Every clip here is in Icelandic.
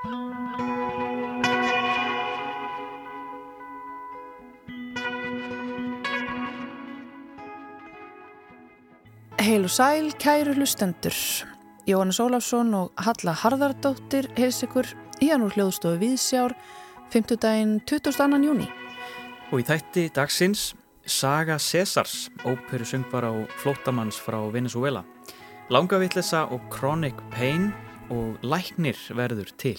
Heil og sæl, kæru hlustendur. Jóhannes Ólafsson og Halla Harðardóttir heils ykkur hann úr hljóðstofu Víðsjár 5. daginn 22. júni. Og í þætti dagsins Saga Cesars, óperu söngvara og flótamanns frá Venezuela. Langavillesa og Chronic Pain og Læknir verður til.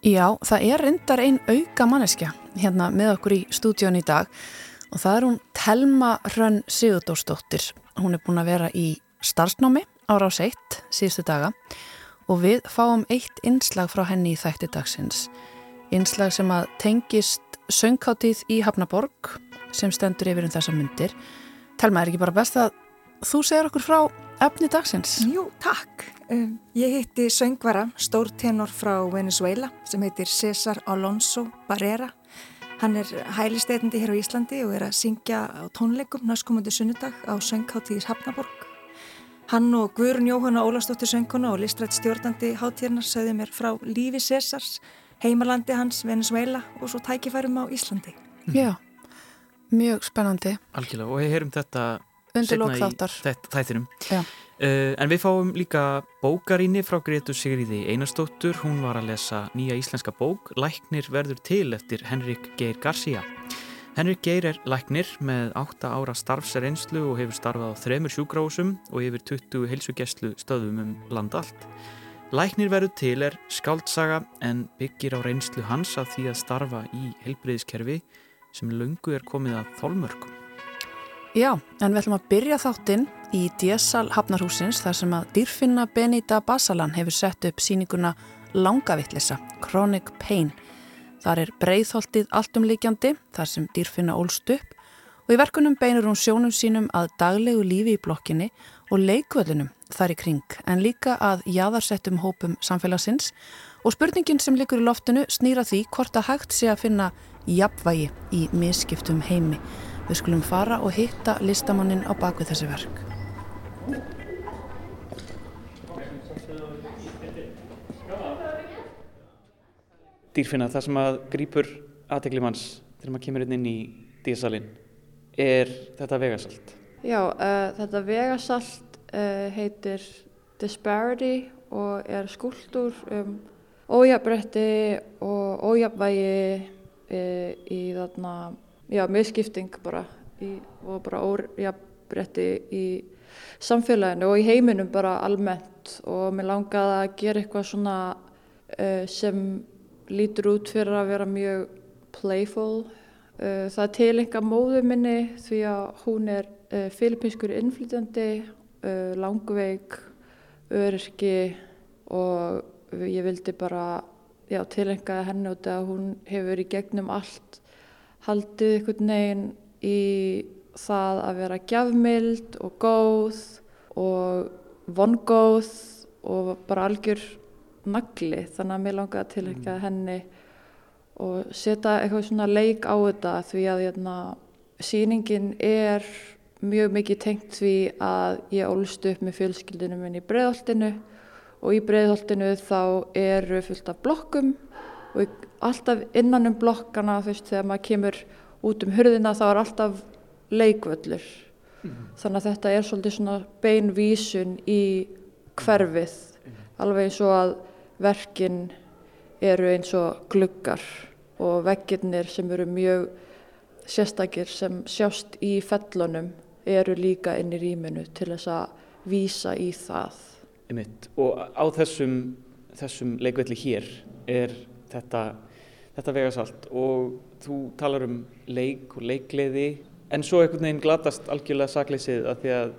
Já, það er reyndar einn auka manneskja hérna með okkur í stúdjón í dag og það er hún Telma Hrönn Sigurdórsdóttir. Hún er búin að vera í starfsnámi ára á seitt síðustu daga og við fáum eitt innslag frá henni í þætti dagsins. Innslag sem að tengist söngkáttíð í Hafnaborg sem stendur yfir um þessa myndir. Telma, er ekki bara best að þú segir okkur frá efni dagsins? Jú, takk. Um, ég hitti söngvara, stór tenor frá Venezuela sem heitir César Alonso Barrera. Hann er hælisteitandi hér á Íslandi og er að syngja á tónleikum næstkomandi sunnudag á söngkáttíðis Hafnaborg. Hann og Guðrun Jóhanna Ólastóttir söngkona og listrætt stjórnandi háttíðarnar sögðu mér frá lífi Césars, heimalandi hans Venezuela og svo tækifærum á Íslandi. Já, mjög spennandi. Algjörlega, og við heyrum þetta Undir lók þáttar. Þættinum. Já. Uh, en við fáum líka bókaríni frá Gretu Sigriði Einarstóttur. Hún var að lesa nýja íslenska bók, Læknir verður til eftir Henrik Geir Garcia. Henrik Geir er læknir með 8 ára starfsreynslu og hefur starfað á þremur sjúgráðsum og yfir 20 heilsugjæslu stöðum um land allt. Læknir verður til er skáldsaga en byggir á reynslu hans af því að starfa í heilbreyðiskerfi sem lungu er komið að þólmörkum. Já, en við ætlum að byrja þáttinn í Díasal Hafnarhúsins þar sem að dýrfinna Benita Basalan hefur sett upp síninguna Langavittlisa, Chronic Pain. Þar er breyðholtið alltumlíkjandi þar sem dýrfinna ólst upp og í verkunum beinur hún sjónum sínum að daglegu lífi í blokkinni og leikvöldunum þar í kring en líka að jaðarsettum hópum samfélagsins og spurningin sem likur í loftinu snýra því hvort að hægt sé að finna jafnvægi í misskiptum heimi. Við skulum fara og hitta listamannin á bakvið þessi verk. Dýrfinna, það sem að grýpur aðtegli manns þegar maður kemur inn í dísalinn er þetta vegasalt. Já, uh, þetta vegasalt uh, heitir Disparity og er skúldur um ójafnbretti og ójafnvægi uh, í þarna, já, miskipting bara í, og bara ójafnbretti í samfélaginu og í heiminum bara almennt og mér langaði að gera eitthvað svona sem lítur út fyrir að vera mjög playful. Uh, það er tilenga móðu minni því að hún er uh, filipinskur innflytjandi, uh, langveik, öryrki og ég vildi bara já, tilenga henni út að hún hefur í gegnum allt haldið einhvern veginn í það að vera gjafmild og góð og vongóð og bara algjör nagli þannig að mér langaði að tilhengja mm. henni og setja eitthvað svona leik á þetta því að hérna, síningin er mjög mikið tengt því að ég ólst upp með fjölskyldinu minn í breiðholtinu og í breiðholtinu þá eru fullt af blokkum og alltaf innan um blokkana þú veist þegar maður kemur út um hurðina þá er alltaf leikvöllur mm. þannig að þetta er svolítið svona beinvísun í hverfið mm. alveg eins og að verkin eru eins og gluggar og veggirnir sem eru mjög sérstakir sem sjást í fellunum eru líka inn í rýminu til þess að vísa í það. Einmitt. Og á þessum, þessum leikvelli hér er þetta, þetta vegasalt. Og þú talar um leik og leikleiði en svo einhvern veginn glatast algjörlega sakleysið að því að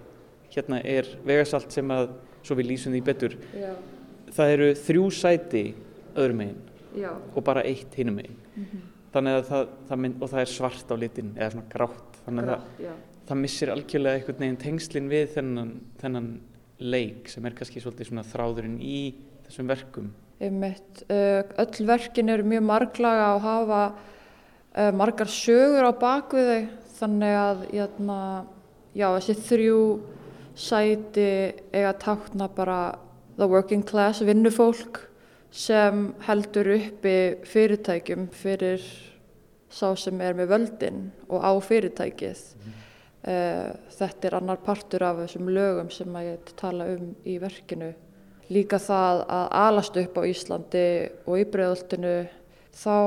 hérna er vegasalt sem að, svo við lýsum því betur, Já. það eru þrjú sæti öðrum meginn og bara eitt hinum meginn mm -hmm. þannig að það, það mynd, og það er svart á litin eða svona grátt. Þannig að það, það missir algjörlega einhvern veginn tengslinn við þennan, þennan leik sem er kannski svolítið svona þráðurinn í þessum verkum Einmitt. Öll verkin eru mjög marglaga og hafa uh, margar sögur á bakvið þau þannig að jæna, já, þessi þrjú sæti eiga tákna bara the working class, vinnufólk sem heldur uppi fyrirtækjum fyrir sá sem er með völdin og á fyrirtækið. Mm. Þetta er annar partur af þessum lögum sem að ég tala um í verkinu. Líka það að alast upp á Íslandi og í bregðoltinu þá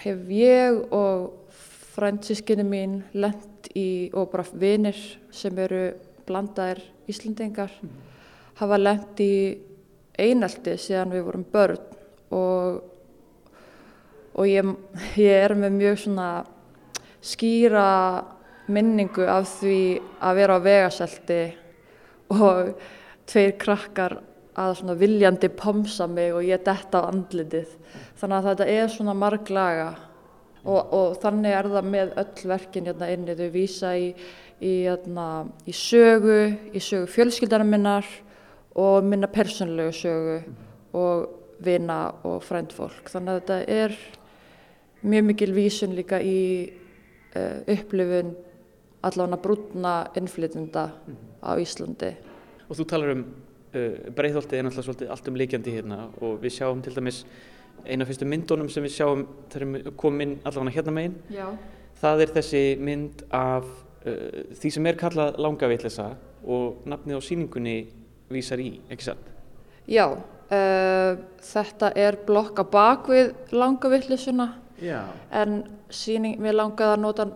hef ég og frændsískinni mín lend í, og bara vinir sem eru blandaðir Íslandingar, mm. hafa lend í einaldi síðan við vorum börn og, og ég, ég er með mjög svona skýra minningu af því að vera á vegaselti og tveir krakkar að svona viljandi pomsa mig og ég detta á andlitið. Þannig að þetta er svona marglaga og, og þannig er það með öll verkin hérna inni. Þau vísa í, í, hérna, í sögu, í sögu fjölskyldanar minnar og minna persónlegu sögu og vina og frændfólk. Þannig að þetta er mjög mikil vísun líka í uh, upplifun allavega brúna innflytunda á Íslandi. Og þú talar um uh, breyðholtið er náttúrulega svolítið allt um líkjandi hérna og við sjáum til dæmis eina fyrstu myndunum sem við sjáum þegar við komum inn allavega hérna megin. Já. Það er þessi mynd af uh, því sem er kallað langavillesa og nafnið á síningunni vísar í, ekki satt? Já, uh, þetta er blokka bak við langavillesuna en síning, við langaði að nota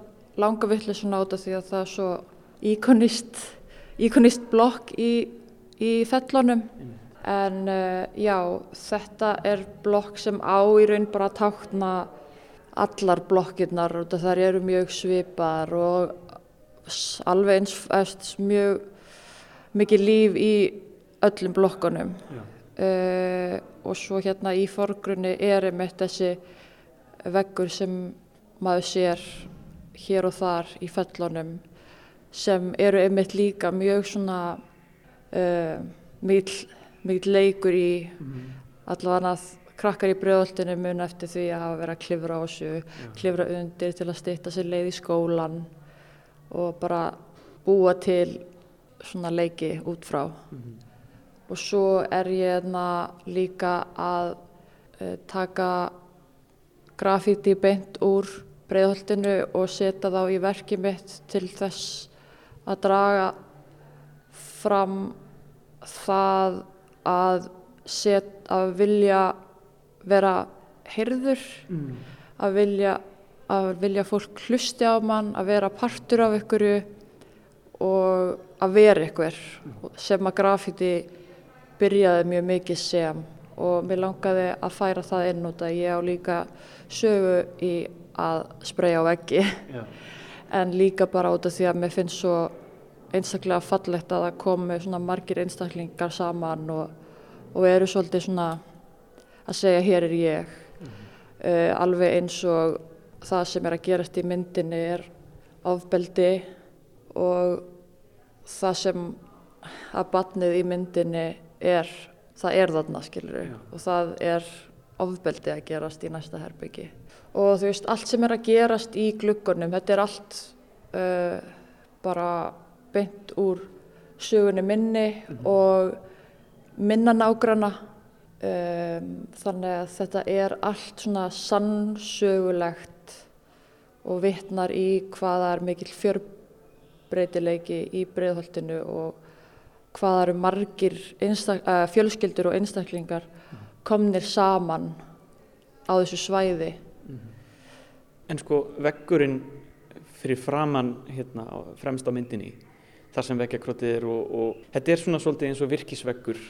langa vittlisuna á þetta því að það er svo íkonist, íkonist blokk í, í fellunum. En uh, já þetta er blokk sem á í raun bara að tákna allar blokkirnar. Og það eru mjög svipar og alveg eins eftir mjög mikið líf í öllum blokkunum. Uh, og svo hérna í forgrunni er einmitt þessi veggur sem maður sér hér og þar í fellunum sem eru einmitt líka mjög svona uh, mikið leikur í mm allavega krakkar í bröðoltinu mun eftir því að hafa verið að klifra á þessu, klifra undir til að styrta sér leið í skólan og bara búa til svona leiki út frá. Mm. Og svo er ég hérna líka að uh, taka grafíti beint úr breiðholtinu og setja þá í verki mitt til þess að draga fram það að, set, að vilja vera heyrður, mm. að, vilja, að vilja fólk hlusti á mann, að vera partur af ykkurju og að vera ykkur sem að grafíti byrjaði mjög mikið sem og mér langaði að færa það inn út að ég á líka sögu í að spreyja á veggi. En líka bara út af því að mér finnst svo einstaklega fallegt að það komi svona margir einstaklingar saman og, og eru svolítið svona að segja hér er ég. Mm -hmm. uh, alveg eins og það sem er að gerast í myndinni er ofbeldi og það sem að batnið í myndinni er það er þarna skilur og það er ofbeldi að gerast í næsta herbyggi og þú veist allt sem er að gerast í glukkonum þetta er allt uh, bara beint úr sögunni minni mm -hmm. og minna nágrana um, þannig að þetta er allt svona sannsögulegt og vittnar í hvaða er mikil fjörbreytileiki í breyðholtinu og hvaða eru margir uh, fjölskyldur og einstaklingar mhm. komnir saman á þessu svæði En sko veggurinn fyrir framann hérna fremst á myndinni þar sem veggjakrótið er og, og þetta er svona svolítið eins og virkisveggur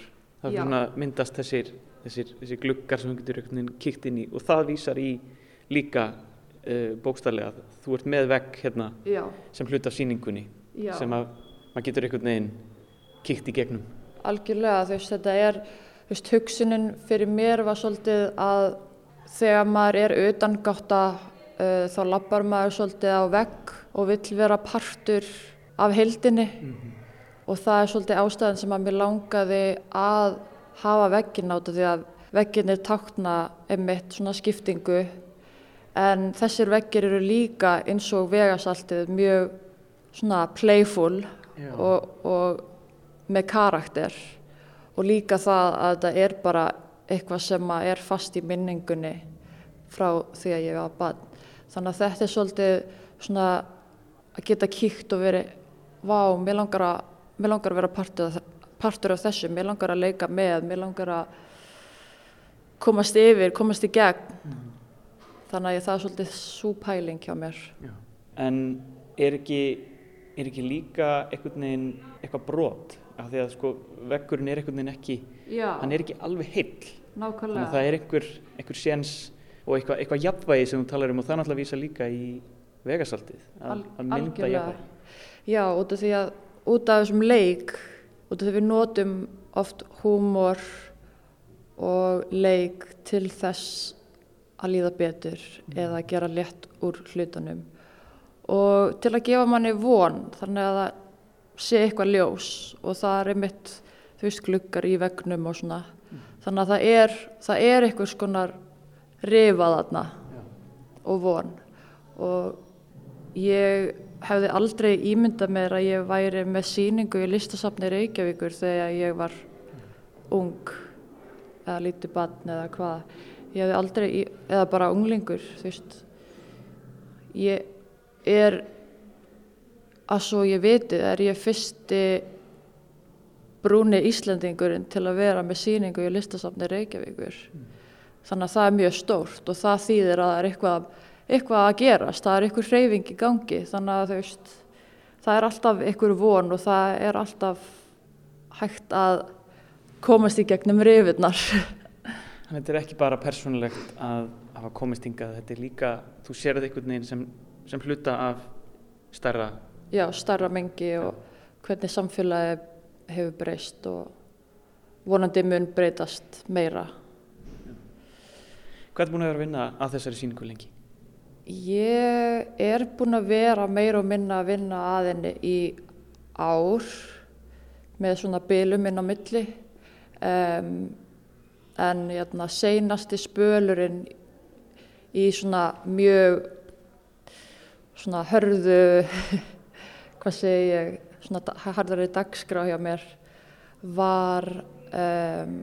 það svona, myndast þessir, þessir, þessir gluggar sem við getum kíkt inn í og það vísar í líka uh, bókstarlega þú ert með vegg hérna Já. sem hluta síningunni Já. sem að maður getur einhvern veginn kíkt í gegnum Algjörlega þú veist þetta er þú veist hugsunin fyrir mér var svolítið að þegar maður er utan gátt að uh, þá lappar maður svolítið á vegg og vill vera partur af heldinni mm -hmm. og það er svolítið ástæðan sem að mér langaði að hafa veggin átta því að veggin er takna einmitt svona skiptingu en þessir veggir eru líka eins og vegasaltið mjög svona playful og, og með karakter og líka það að þetta er bara eitthvað sem er fast í minningunni frá því að ég var barn. Þannig að þetta er svolítið svona að geta kíkt og verið, vá, mér langar að, mér langar að vera partur, partur af þessu, mér langar að leika með, mér langar að komast yfir, komast í gegn. Mm. Þannig að það er svolítið svo pæling hjá mér. Já. En er ekki, er ekki líka einhvern veginn eitthvað brot? Af því að sko vekkurinn er einhvern veginn ekki, Já. hann er ekki alveg heill. Nákvæmlega. Þannig að það er einhver, einhver séns og eitthvað, eitthvað jafnvægi sem þú talar um og það náttúrulega vísa líka í vegasaltið að, að mynda jafnvægi. Já, út af því að út af þessum leik, út af því við notum oft húmor og leik til þess að líða betur mm. eða að gera létt úr hlutunum og til að gefa manni von þannig að það sé eitthvað ljós og það er einmitt þú veist glukkar í vegnum og svona mm. þannig að það er, það er eitthvað skonar rifað þarna Já. og von og ég hefði aldrei ímyndað mér að ég væri með síningu í listasafni Reykjavíkur þegar ég var ung eða lítið barn eða hvað. Ég hefði aldrei, eða bara unglingur þú veist. Ég er að svo ég viti er ég fyrsti brúni Íslandingurinn til að vera með síningu í listasafni Reykjavíkur. Þannig að það er mjög stórt og það þýðir að það er eitthvað, eitthvað að gerast, það er eitthvað hreyfing í gangi þannig að veist, það er alltaf eitthvað von og það er alltaf hægt að komast í gegnum reyfurnar. Þannig að þetta er ekki bara persónulegt að hafa komist hingað, þetta er líka, þú sér þetta einhvern veginn sem, sem hluta af starra? Já, starra mengi og hvernig samfélagi hefur breyst og vonandi mun breytast meira. Hvað er búin að vera að vinna að þessari síningu lengi? Ég er búin að vera meir og minna að vinna að henni í ár með svona bylum inn á milli. Um, en jæna, hérna, seinasti spölurinn í svona mjög svona hörðu hvað segi ég svona harðari dagskrá hjá mér var um,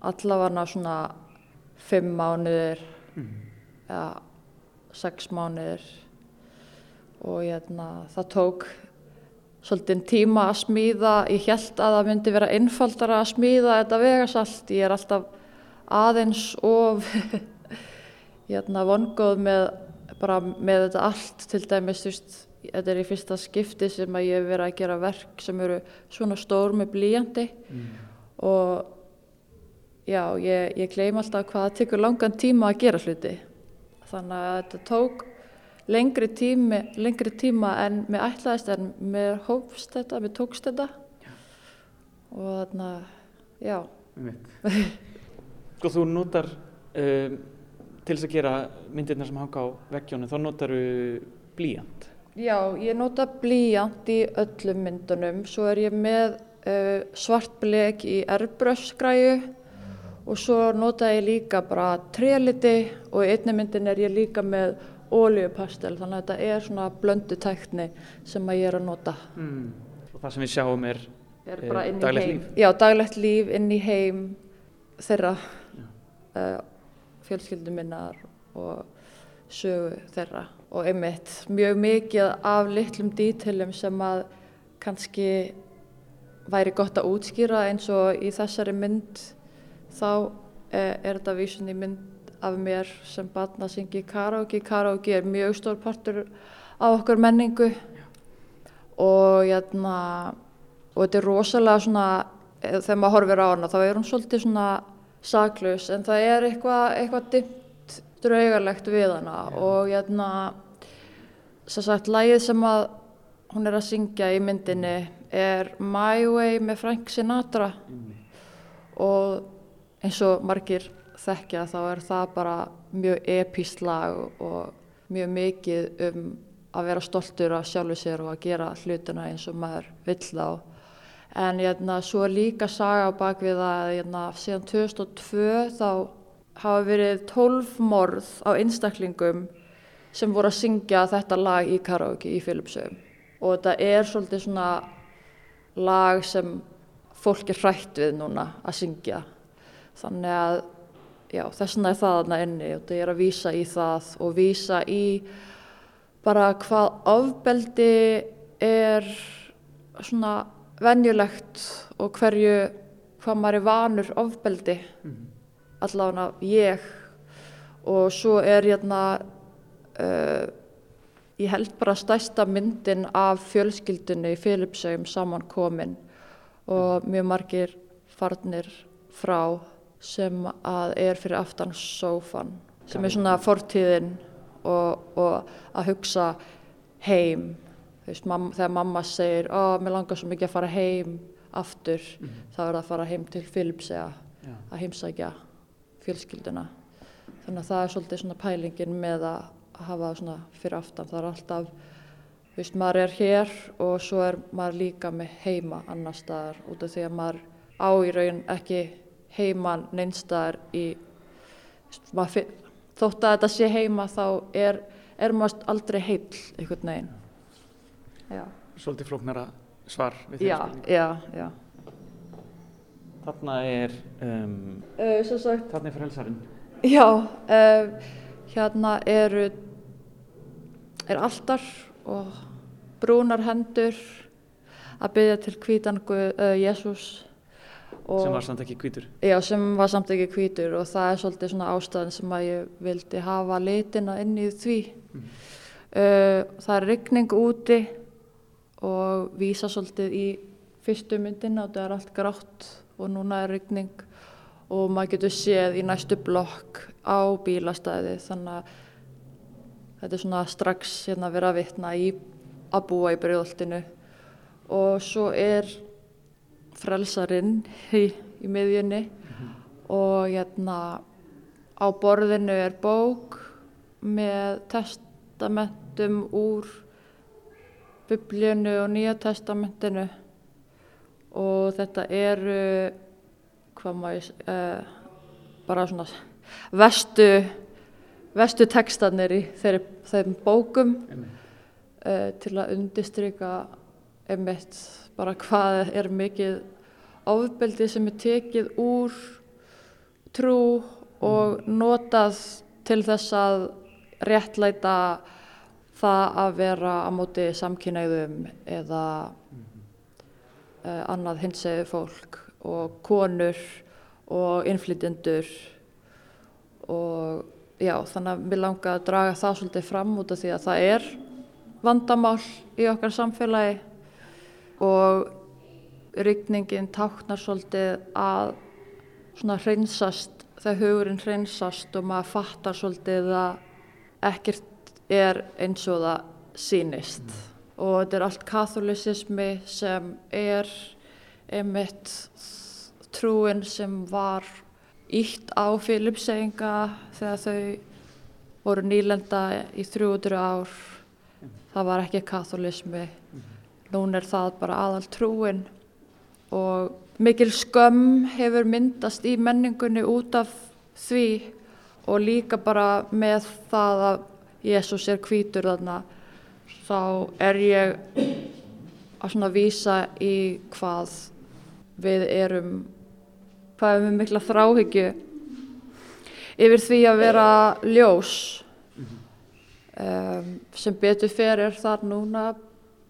allavega svona fimm mánuðir. Mm. eða sex mánuðir og hérna, það tók svolítið tíma að smíða, ég held að það myndi vera einfaldara að smíða þetta vegasalt, ég er alltaf aðeins og hérna, vongóð með, með þetta allt til dæmis, þú veist, þetta er í fyrsta skipti sem ég hef verið að gera verk sem eru svona stór með blíjandi mm. og já, ég, ég gleym alltaf hvað það tekur langan tíma að gera hluti. Þannig að þetta tók lengri, tími, lengri tíma en mér ætlaðist en mér hófst þetta, mér tókst þetta já. og þannig að, já. Sko þú notar um, til þess að gera myndirna sem hanga á veggjónu, þá notar þú blíjant? Já, ég nota blíjant í öllum myndunum, svo er ég með uh, svart blek í erbrössgræu og svo nota ég líka bara tréliti og í einni myndin er ég líka með óljupastel þannig að þetta er svona blöndu tækni sem að ég er að nota. Mm. Og það sem við sjáum er, er uh, daglegt líf? Já, daglegt líf inn í heim þeirra uh, fjölskyldum minnar og sögu þeirra. Og einmitt mjög mikið af litlum dítilum sem að kannski væri gott að útskýra eins og í þessari mynd þá eh, er þetta vísun í mynd af mér sem barn að syngja í karaoke. Karaoke er mjög stór partur á okkur menningu og, jæna, hérna, og þetta er rosalega svona, eh, þegar maður horfir á hana þá er hún svolítið svona saklaus en það er eitthvað eitthva dimt draugarlegt við hana yeah. og jæna, hérna, sagt, lægið sem að hún er að syngja í myndinni er My Way með Frank Sinatra mm. og eins og margir þekkja þá er það bara mjög epíst lag og mjög mikið um að vera stoltur af sjálfu sér og að gera hlutina eins og maður vill þá. En jæna, hérna, svo er líka saga á bakvið að jæna, hérna, síðan 2002 þá hafa verið 12 morð á einstaklingum sem voru að syngja þetta lag í karaoke í Philipsum. Og þetta er svolítið svona lag sem fólk er hrætt við núna að syngja þannig að já, þess vegna er það þarna inni og það er að vísa í það og vísa í bara hvað ofbeldi er svona venjulegt og hverju hvað maður er vanur ofbeldi. Mm -hmm. allavega ég. Og svo er hérna uh, ég held bara stærsta myndin af fjölskyldunni í Filipsheim saman komin og mjög margir farnir frá sem að er fyrir aftan sófan sem er svona fortíðin og, og að hugsa heim. Veist, mam, þegar mamma segir að mér langar svo mikið að fara heim aftur mm -hmm. þá er það að fara heim til Filipsega að heimsækja fjölskylduna. Þannig að það er svolítið svona pælingin með að hafa svona fyrir aftan. Það er alltaf, veist, maður er hér og svo er maður líka með heima annar staðar út af því að maður á í raun ekki heiman neinstaðar í maður, þótt að þetta sé heima þá er, er maður aldrei heil einhvern veginn Já. Svolítið flóknara svar við þeirra. Já, já. Þarna er, um, uh, þarna er frelsarinn. Já, uh, hérna eru, er alltar og brúnar hendur að byggja til kvítangu uh, Jésús. Sem var samt ekki kvítur? Já, sem var samt ekki kvítur og það er svolítið svona ástæðin sem að ég vildi hafa litina inn í því. Mm. Það er ryggning úti og vísa svolítið í fyrstu myndina og það er allt grátt og núna er ryggning og maður getur séð í næstu blokk á bílastæði þannig að þetta er svona strax hérna vera að vitna í að búa í brjóðoltinu og svo er frelsarinn í, í miðjunni mm -hmm. og hérna á borðinu er bók með testamentum úr biblíunu og nýja testamentinu og þetta eru hvað maður uh, bara svona vestu vestu textanir í þeirri, þeim bókum uh, til að undistryka einmitt bara hvað er mikið ofbeldi sem er tekið úr trú og mm. notað til þess að réttlæta það að vera á móti samkynæðum eða uh, annað hinsegu fólk og konur og innflytjendur og já þannig að við langaðum að draga það svolítið fram út af því að það er vandamál í okkar samfélagi og rygningin táknar svolítið að svona hreinsast þegar hugurinn hreinsast og maður fattar svolítið að ekkert er eins og það sínist mm. og þetta er allt katholisismi sem er einmitt trúin sem var ítt á Filipseinga þegar þau voru nýlenda í 300 ár mm. það var ekki katholismi mm. Nún er það bara aðal trúin og mikil skömm hefur myndast í menningunni út af því og líka bara með það að Jésús er hvítur þarna þá er ég að svona vísa í hvað við erum hvað er við mikla þráhyggju yfir því að vera ljós um, sem betur fyrir þar núna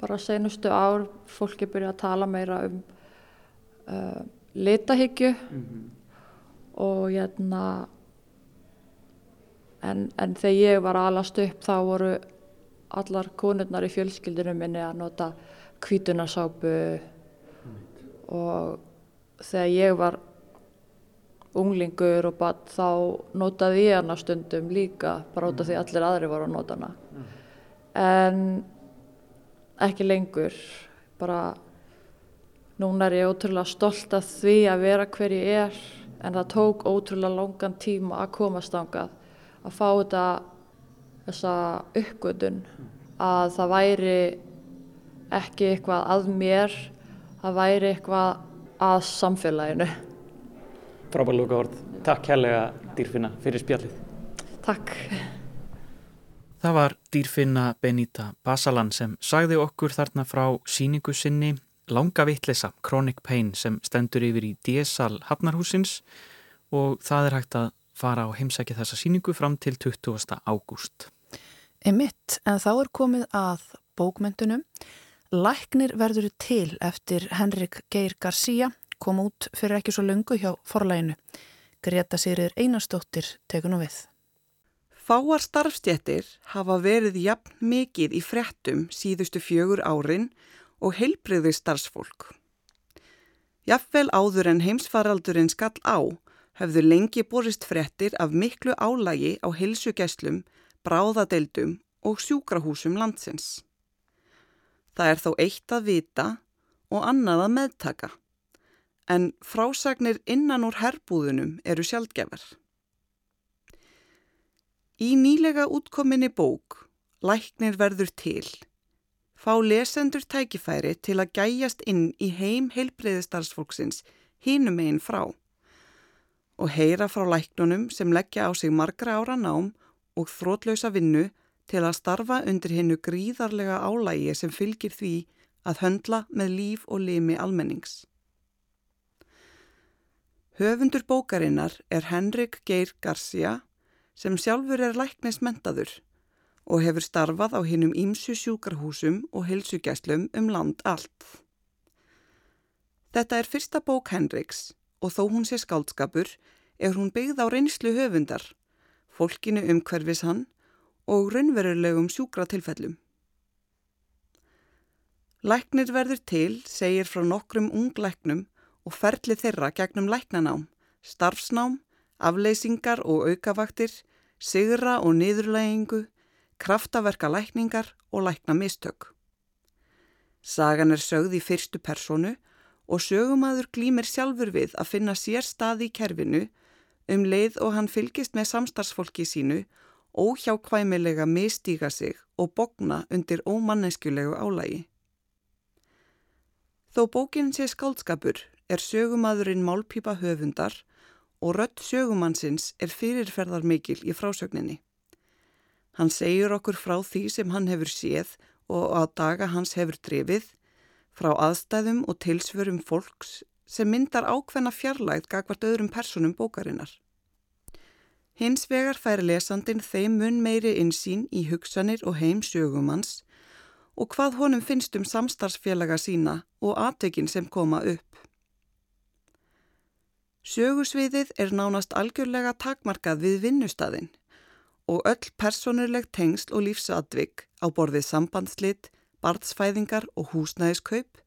bara senustu ár fólki byrja að tala meira um uh, litahyggju mm -hmm. og hérna en, en þegar ég var alast upp þá voru allar konurnar í fjölskyldunum minni að nota kvítunarsápu mm. og þegar ég var unglingur og bara þá notaði ég hana stundum líka bara út af því allir aðri voru að nota hana mm. en ekki lengur. Bara núna er ég ótrúlega stolt af því að vera hver ég er en það tók ótrúlega langan tíma að komast ángað að fá þetta þessa uppgötun að það væri ekki eitthvað að mér það væri eitthvað að samfélaginu. Frábæð lúka orð Takk kærlega dýrfinna fyrir spjallið. Takk Það var dýrfinna Benita Basalan sem sagði okkur þarna frá síningu sinni Langa vittlisa Chronic Pain sem stendur yfir í DSL Hafnarhúsins og það er hægt að fara á heimsæki þessa síningu fram til 20. ágúst. Emitt, en þá er komið að bókmyndunum. Læknir verður til eftir Henrik Geir Garcia, kom út fyrir ekki svo lungu hjá forlæginu. Greta Sigrir Einarstóttir tekur nú við. Fáar starfstjættir hafa verið jafn mikið í frettum síðustu fjögur árin og heilbriði starfsfólk. Jafnvel áður en heimsfaraldurinn skall á hefðu lengi borist frettir af miklu álægi á heilsugesslum, bráðadeildum og sjúkrahúsum landsins. Það er þó eitt að vita og annað að meðtaka, en frásagnir innan úr herbúðunum eru sjálfgefar. Í nýlega útkominni bók, Læknir verður til, fá lesendur tækifæri til að gæjast inn í heim heilbreyðistarsfólksins hínum einn frá og heyra frá læknunum sem leggja á sig margra ára nám og þrótlausa vinnu til að starfa undir hennu gríðarlega álægi sem fylgir því að höndla með líf og limi almennings. Höfundur bókarinnar er Henrik Geir Garcia sem sjálfur er læknismentaður og hefur starfað á hinnum ímsu sjúkarhúsum og helsugæslum um land allt. Þetta er fyrsta bók Henriks og þó hún sé skáldskapur er hún byggð á reynslu höfundar, fólkinu umhverfis hann og raunverulegum sjúkratilfellum. Læknir verður til, segir frá nokkrum unglæknum og ferli þeirra gegnum læknanám, starfsnám, afleysingar og aukavaktir, sigra og niðurlægingu, kraftaverka lækningar og lækna mistök. Sagan er sögð í fyrstu personu og sögumadur glýmir sjálfur við að finna sér stað í kerfinu um leið og hann fylgist með samstarfsfólki sínu óhjákvæmilega mistíga sig og bogna undir ómanneskjulegu álægi. Þó bókinn sé skáldskapur er sögumadurinn málpípa höfundar og rött sögumannsins er fyrirferðar mikil í frásögninni. Hann segir okkur frá því sem hann hefur séð og á daga hans hefur drefið, frá aðstæðum og tilsvörum fólks sem myndar ákveðna fjarlægt gagvart öðrum personum bókarinnar. Hins vegar fær lesandin þeim mun meiri insýn í hugsanir og heim sögumanns og hvað honum finnst um samstarfsfélaga sína og atveikin sem koma upp. Sögusviðið er nánast algjörlega takmarkað við vinnustadinn og öll personurleg tengsl og lífsatvik á borðið sambandslit, barnsfæðingar og húsnæðiskaup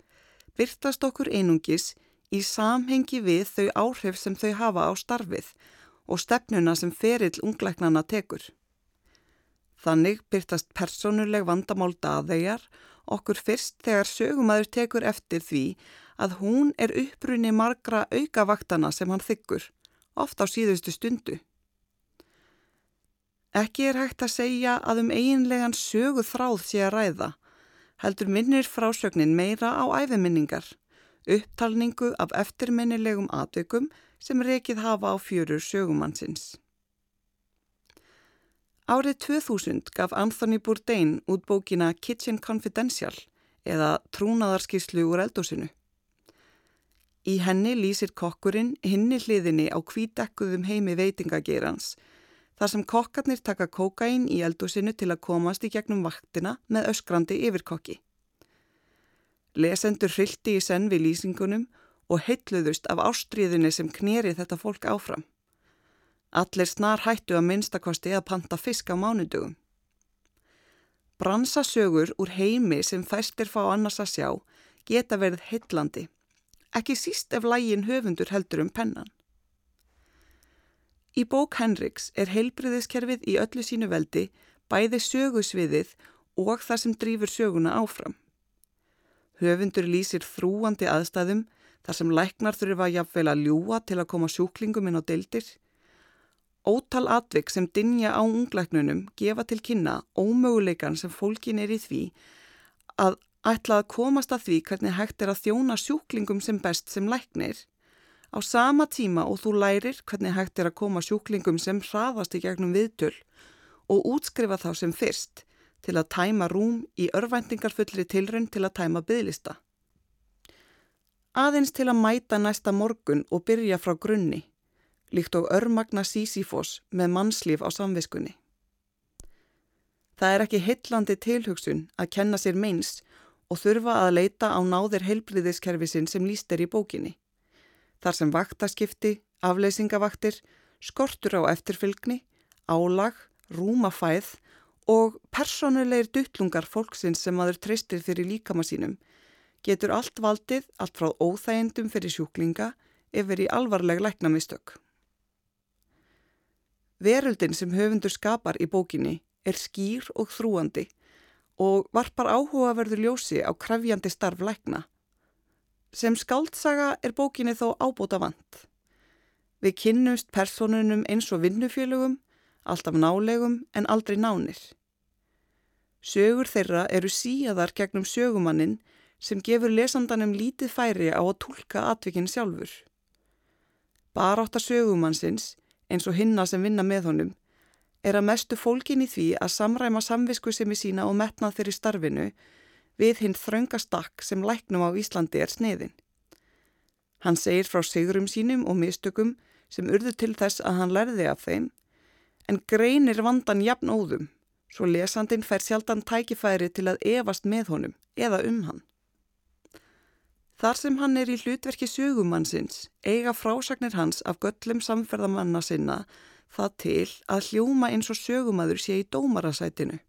byrtast okkur einungis í samhengi við þau áhrif sem þau hafa á starfið og stefnuna sem ferill ungleiknana tekur. Þannig byrtast personuleg vandamál daðegar okkur fyrst þegar sögumæður tekur eftir því að hún er upprunni margra aukavaktana sem hann þykkur, oft á síðustu stundu. Ekki er hægt að segja að um eiginlegan sögu þráð sé að ræða, heldur minnir frásögnin meira á æfiminningar, upptalningu af eftirminnilegum atveikum sem rekið hafa á fjörur sögumannsins. Árið 2000 gaf Anthony Bourdain út bókina Kitchen Confidential eða Trúnaðarskíslu úr eldósinu. Í henni lýsir kokkurinn hinni hliðinni á kvídekkuðum heimi veitingagerans þar sem kokkarnir taka kokain í eldósinu til að komast í gegnum vaktina með öskrandi yfirkokki. Lesendur hrildi í senn við lýsingunum og heitluðust af ástriðinni sem kneri þetta fólk áfram. Allir snar hættu að minnstakosti að panta fisk á mánudugum. Bransasögur úr heimi sem fæstir fá annars að sjá geta verið heitlandi, ekki síst ef lægin höfundur heldur um pennan. Í bók Henriks er heilbriðiskerfið í öllu sínu veldi bæði sögusviðið og það sem drýfur söguna áfram. Höfundur lýsir þrúandi aðstæðum þar sem læknar þurfa jafnvel að ljúa til að koma sjúklingum inn á deildir. Ótal atvik sem dinja á unglæknunum gefa til kynna ómöguleikan sem fólkin er í því að ætla að komast að því hvernig hægt er að þjóna sjúklingum sem best sem læknir á sama tíma og þú lærir hvernig hægt er að koma sjúklingum sem hraðast í gegnum viðtöl og útskrifa þá sem fyrst til að tæma rúm í örvæntingarfullri tilrönd til að tæma bygglista. Aðeins til að mæta næsta morgun og byrja frá grunni, líkt og örmagna Sísífos með mannslíf á samviskunni. Það er ekki hillandi tilhugsun að kenna sér meins og þurfa að leita á náðir heilbriðiskerfisin sem líst er í bókinni. Þar sem vaktaskipti, afleysingavaktir, skortur á eftirfylgni, álag, rúmafæð og personulegir duttlungar fólksins sem aður treystir fyrir líkama sínum getur allt valdið, allt frá óþægendum fyrir sjúklinga yfir í alvarleg læknamistök. Veröldin sem höfundur skapar í bókinni er skýr og þrúandi og varpar áhugaverður ljósi á krefjandi starf lækna. Sem skaldsaga er bókinni þó ábúta vant. Við kynnumst personunum eins og vinnufélögum, alltaf nálegum en aldrei nánir. Sögur þeirra eru síaðar gegnum sögumannin sem gefur lesandanum lítið færi á að tólka atvikinn sjálfur. Baráttar sögumannsins, eins og hinna sem vinna með honum, er að mestu fólkin í því að samræma samvisku sem í sína og metnað þeirri starfinu við hinn þröngastakk sem læknum á Íslandi er sniðin. Hann segir frá sigurum sínum og mistökum sem urðu til þess að hann lærði af þeim, en greinir vandan jafn óðum, svo lesandin fær sjaldan tækifæri til að evast með honum eða um hann. Þar sem hann er í hlutverki sögumannsins eiga frásagnir hans af göllum samferðamanna sinna það til að hljóma eins og sögumadur sé í dómarasætinu.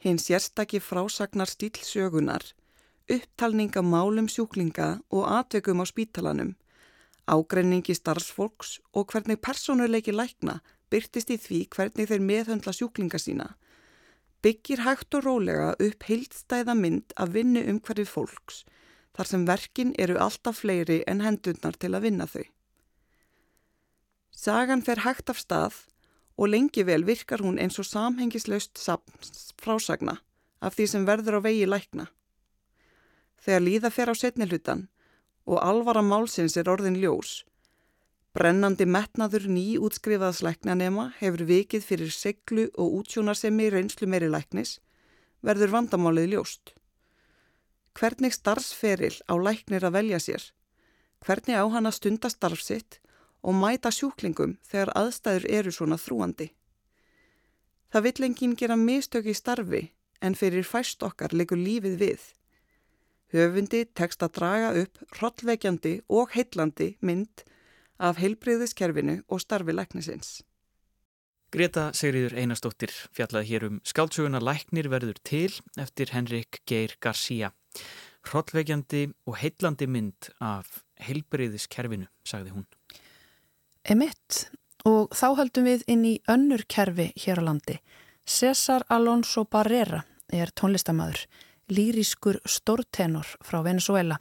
Hins sérstakki frásagnar stíl sögunar, upptalninga málum sjúklinga og atveikum á spítalanum, ágrenningi starfsfólks og hvernig personuleiki lækna byrtist í því hvernig þeir meðhöndla sjúklinga sína, byggir hægt og rólega upp heildstæða mynd af vinnu um hverju fólks þar sem verkin eru alltaf fleiri en hendurnar til að vinna þau. Sagan fer hægt af stað og lengi vel virkar hún eins og samhengislaust frásagna af því sem verður á vegi lækna. Þegar líða fer á setnilutan og alvara málsins er orðin ljós, brennandi metnaður ný útskrifaðslæknanema hefur vikið fyrir seglu og útsjónarsemi reynslu meiri læknis, verður vandamálið ljóst. Hvernig starfsferil á læknir að velja sér? Hvernig á hann að stunda starfsitt og mæta sjúklingum þegar aðstæður eru svona þrúandi? Það vill enginn gera mistök í starfi en fyrir fæst okkar leikur lífið við. Höfundi tekst að draga upp hrollveikjandi og heillandi mynd af heilbriðiskerfinu og starfi læknisins. Greta Sigriður Einarstóttir fjallaði hér um skáltsöguna Læknir verður til eftir Henrik Geir García. Hrollveikjandi og heillandi mynd af heilbreyðiskerfinu, sagði hún. Emitt, og þá höldum við inn í önnur kerfi hér á landi. César Alonso Barrera er tónlistamæður, lýriskur stórtenor frá Venezuela,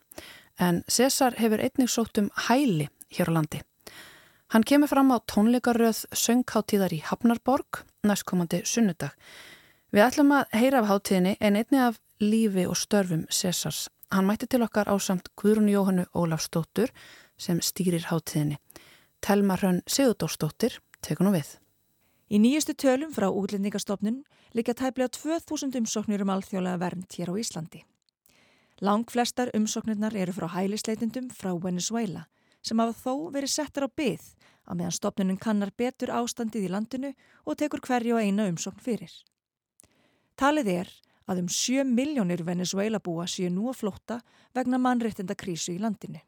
en César hefur einnig sótt um hæli hér á landi. Hann kemur fram á tónleikaröð söngkáttíðar í Hafnarborg næstkomandi sunnudag. Við ætlum að heyra af háttíðinni en einni af lífi og störfum Césars. Hann mætti til okkar á samt Guðrún Jóhannu Ólafsdóttur sem stýrir háttíðinni. Telma Hrönn Sigurdórsdóttir tekur nú við. Í nýjustu tölum frá útlendingastofnun líka tæplega 2000 umsóknir um alþjóðlega vernd hér á Íslandi. Lang flestar umsóknirnar eru frá hælisleitundum frá Venezuela sem hafa þó verið settar á byð að meðan stopnunum kannar betur ástandið í landinu og tekur hverju og eina umsókn fyrir. Talið er að um 7 miljónir Venezuela búa séu nú að flótta vegna mannréttinda krísu í landinu.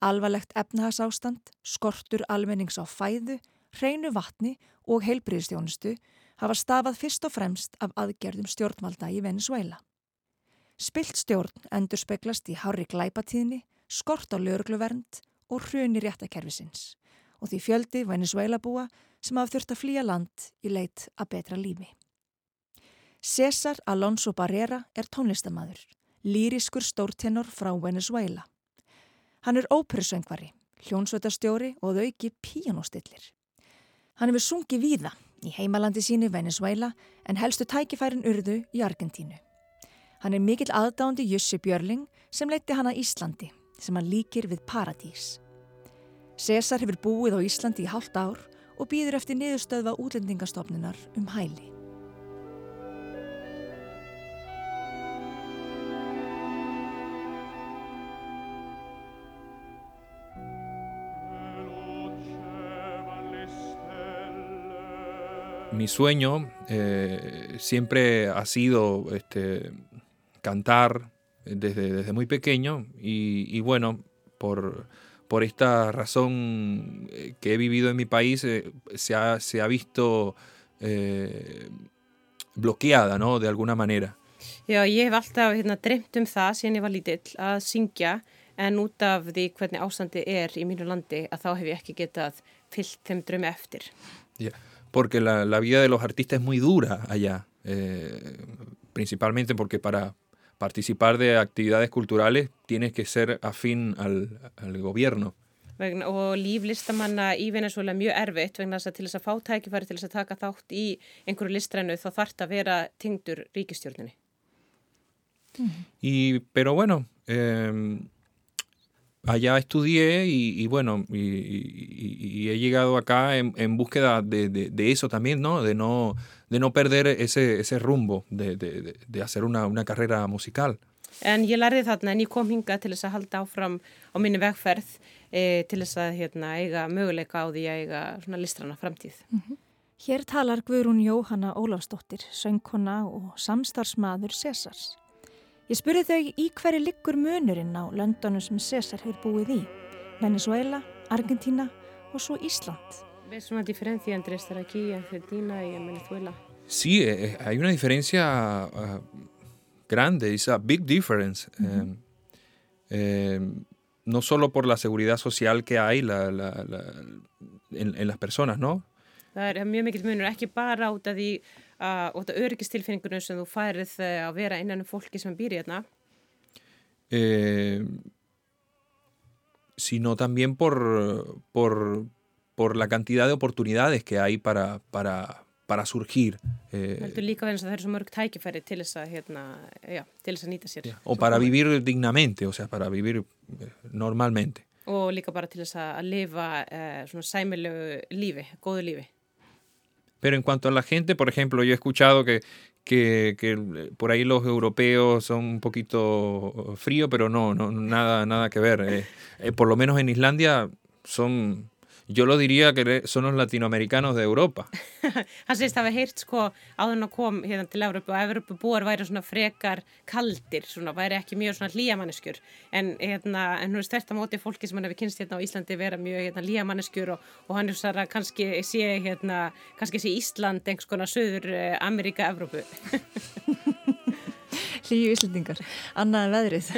Alvarlegt efnahagsástand, skortur almennings á fæðu, hreinu vatni og heilbriðstjónustu hafa stafað fyrst og fremst af aðgerðum stjórnvalda í Venezuela. Spilt stjórn endur speklast í hári glæpatíðni, skort á lögurgluvernd og hruni réttakerfisins og því fjöldi Venezuela búa sem hafa þurft að flýja land í leit að betra lífi. César Alonso Barrera er tónlistamæður, lýriskur stórtenor frá Venezuela. Hann er óperusöngvari, hljónsvöldastjóri og þauki píanóstillir. Hann hefur sungið víða í heimalandi sínu Venezuela en helstu tækifærin urðu í Argentínu. Hann er mikill aðdándi Jussi Björling sem leiti hann að Íslandi sem hann líkir við Paradís. César hefur búið á Íslandi í hálft ár og býður eftir niðurstöðva útlendingastofnunar um hæli. Mi sueño eh, siempre ha sido este, cantar desde, desde muy pequeño y, y bueno, por, por, esta razón eh, que he vivido en mi país, eh, se, ha, se, ha, visto eh, bloqueada, ¿no? De alguna manera. Já, ég hef alltaf hérna, dreymt um það síðan ég var lítill að syngja en út af því hvernig ástandi er í mínu landi að þá hef ég ekki getað fyllt þeim drömi eftir. Yeah. Porque la, la vida de los artistas es muy dura allá, eh, principalmente porque para participar de actividades culturales tienes que ser afín al, al gobierno. Vegna, og líf listamanna í Venezuela er mjög erfitt vegna þess að til þess að fá tækifæri til þess að taka þátt í einhverju listrænu þá þarf það að vera tengdur ríkistjórnini. Mm. Y, pero bueno, eh, allá estudié y, y bueno, y, y, he llegado acá en, en búsqueda de, de, de, eso también, ¿no? De no, de no perder ese, ese rumbo, de, de hacer una, una carrera musical. En ég lærði þarna en ég kom hinga til þess að halda áfram á minni vegferð e, til þess að hérna, eiga möguleika á því að eiga svona listrana framtíð. Mm -hmm. Hér talar Guðrún Jóhanna Ólafsdóttir, söngkona og samstarfsmaður Césars. Ég spurði þau í hverju liggur munurinn á löndunum sem César hefur búið í. Venezuela, Argentina og svo Ísland. ¿Ves una diferencia entre estar aquí en Argentina y en Venezuela? Sí, eh, hay una diferencia uh, grande, it's a big difference. Uh -huh. eh, eh, no solo por la seguridad social que hay la, la, la, en, en las personas, ¿no? Það er mjög mikill munur, ekki bara út af því uh, út af öryggistilfinningunum sem þú færið að vera innan um fólki sem býr í hérna. Eh, sino también por, por, por la cantidad de oportunidades que hay para, para, para surgir. Eh, Heldur líka verðins að það eru svo mörg tækifæri til þess að, hérna, já, til þess að nýta sér. O para vivir dignamente, o sea, para vivir eh, normalmente. Og líka bara til þess að lifa eh, svona sæmilegu lífi, góðu lífi. Pero en cuanto a la gente, por ejemplo, yo he escuchado que, que, por ahí los europeos son un poquito fríos, pero no, no nada, nada que ver. Eh, eh, por lo menos en Islandia son Yo lo diría que son los latinoamericanos de Europa. Hann segist að hafa heyrt sko áður að kom hérna til Európa og Európa búar væri svona frekar kaldir, svona væri ekki mjög svona hlýjamanneskjur en hérna, en hún er stert á móti fólki sem hann hefur kynst hérna á Íslandi vera mjög hérna hlýjamanneskjur og, og hann er svona kannski sé hérna, kannski sé Ísland einhvers konar söður Amerika, Európu. Hlýju Íslandingar, annað en veðrið.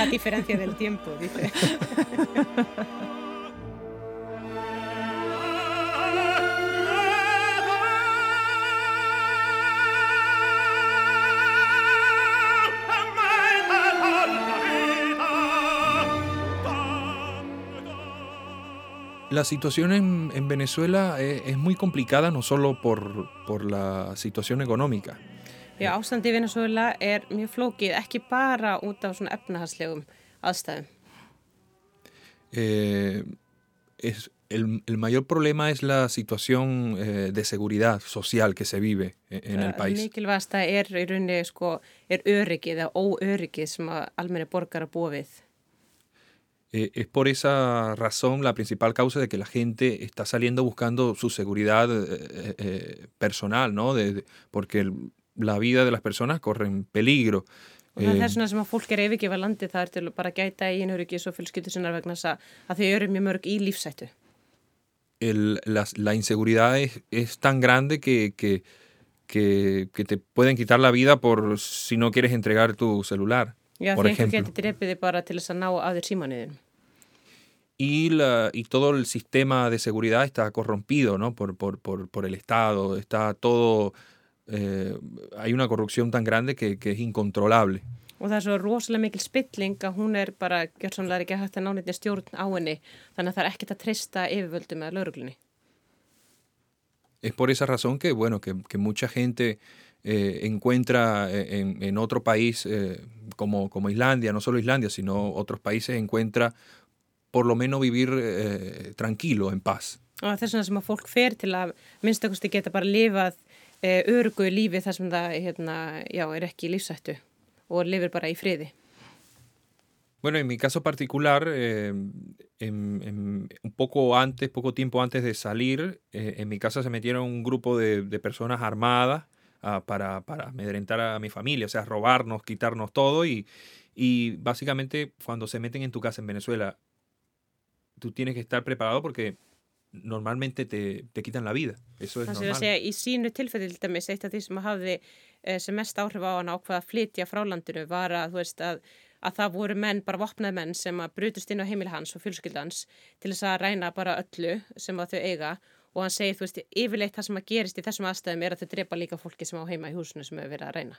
A diferencia del tiempo, La situación en, en Venezuela es, es, muy complicada no solo por, por la situación económica. Já, ástandi í Venezuela er mjög flókið, ekki bara út af svona efnahagslegum aðstæðum. Eh, es, el, el, mayor problema es la situación eh, de seguridad social que se vive en, en el país. Mikilvægasta er í rauninni sko, er öryggið eða óöryggið sem almenni borgar að búa við. Eh, es por esa razón la principal causa de que la gente está saliendo buscando su seguridad eh, eh, personal, ¿no? De, de, porque el, la vida de las personas corre en peligro. Og það er þess vegna sem að fólk er yfirgefa landi það er til bara að gæta í einhverjum og fjölskyldu sinnar vegna þess að þau eru mjög mörg í lífsættu. El, la, la inseguridad es, es tan grande que, que, que, que te pueden quitar la vida por si no quieres entregar tu celular. Já, því einhver getur drepiði bara til þess að ná að þér símanuðin. Y, la, y todo el sistema de seguridad está corrompido ¿no? por, por, por, por el Estado, está todo, eh, hay una corrupción tan grande que, que es incontrolable. Og það er svo rosalega mikil spilling að hún er bara, gjörsamlega ekki hægt að nániðni stjórn á henni, þannig að það er ekkert að trista yfirvöldu með lauruglunni. Es por esa razón que, bueno, que, que mucha gente eh, encuentra en, en, otro país eh, como, como Islandia, no solo Islandia, sino otros países, encuentra por lo menos vivir eh, tranquilo, en paz. Og þess vegna sem að fólk fer til að minnstakosti geta bara lifað eh, örugu lífi þar sem það hérna, já, er ekki lífsættu og lifir bara í friði. Bueno, en mi caso particular, eh, en- en- un poco antes, poco tiempo antes de salir, eh, en mi casa se metieron un grupo de, de personas armadas ah, para, para amedrentar a mi familia, o sea, robarnos, quitarnos todo y, y básicamente cuando se meten en tu casa en Venezuela, tú tienes que estar preparado porque normalmente te, te quitan la vida. Ég að normal. segja, í sínu tilfelli til dæmis, eitt af því sem hafði eh, sem mest áhrif á hann ákvað að flytja frá landinu var að, veist, að, að það voru menn, bara vopnaði menn sem að brutust inn á heimil hans og fjölskyldans til þess að ræna bara öllu sem að þau eiga og hann segir, þú veist, yfirleitt það sem að gerist í þessum aðstæðum er að þau drepa líka fólki sem á heima í húsinu sem hefur verið að ræna.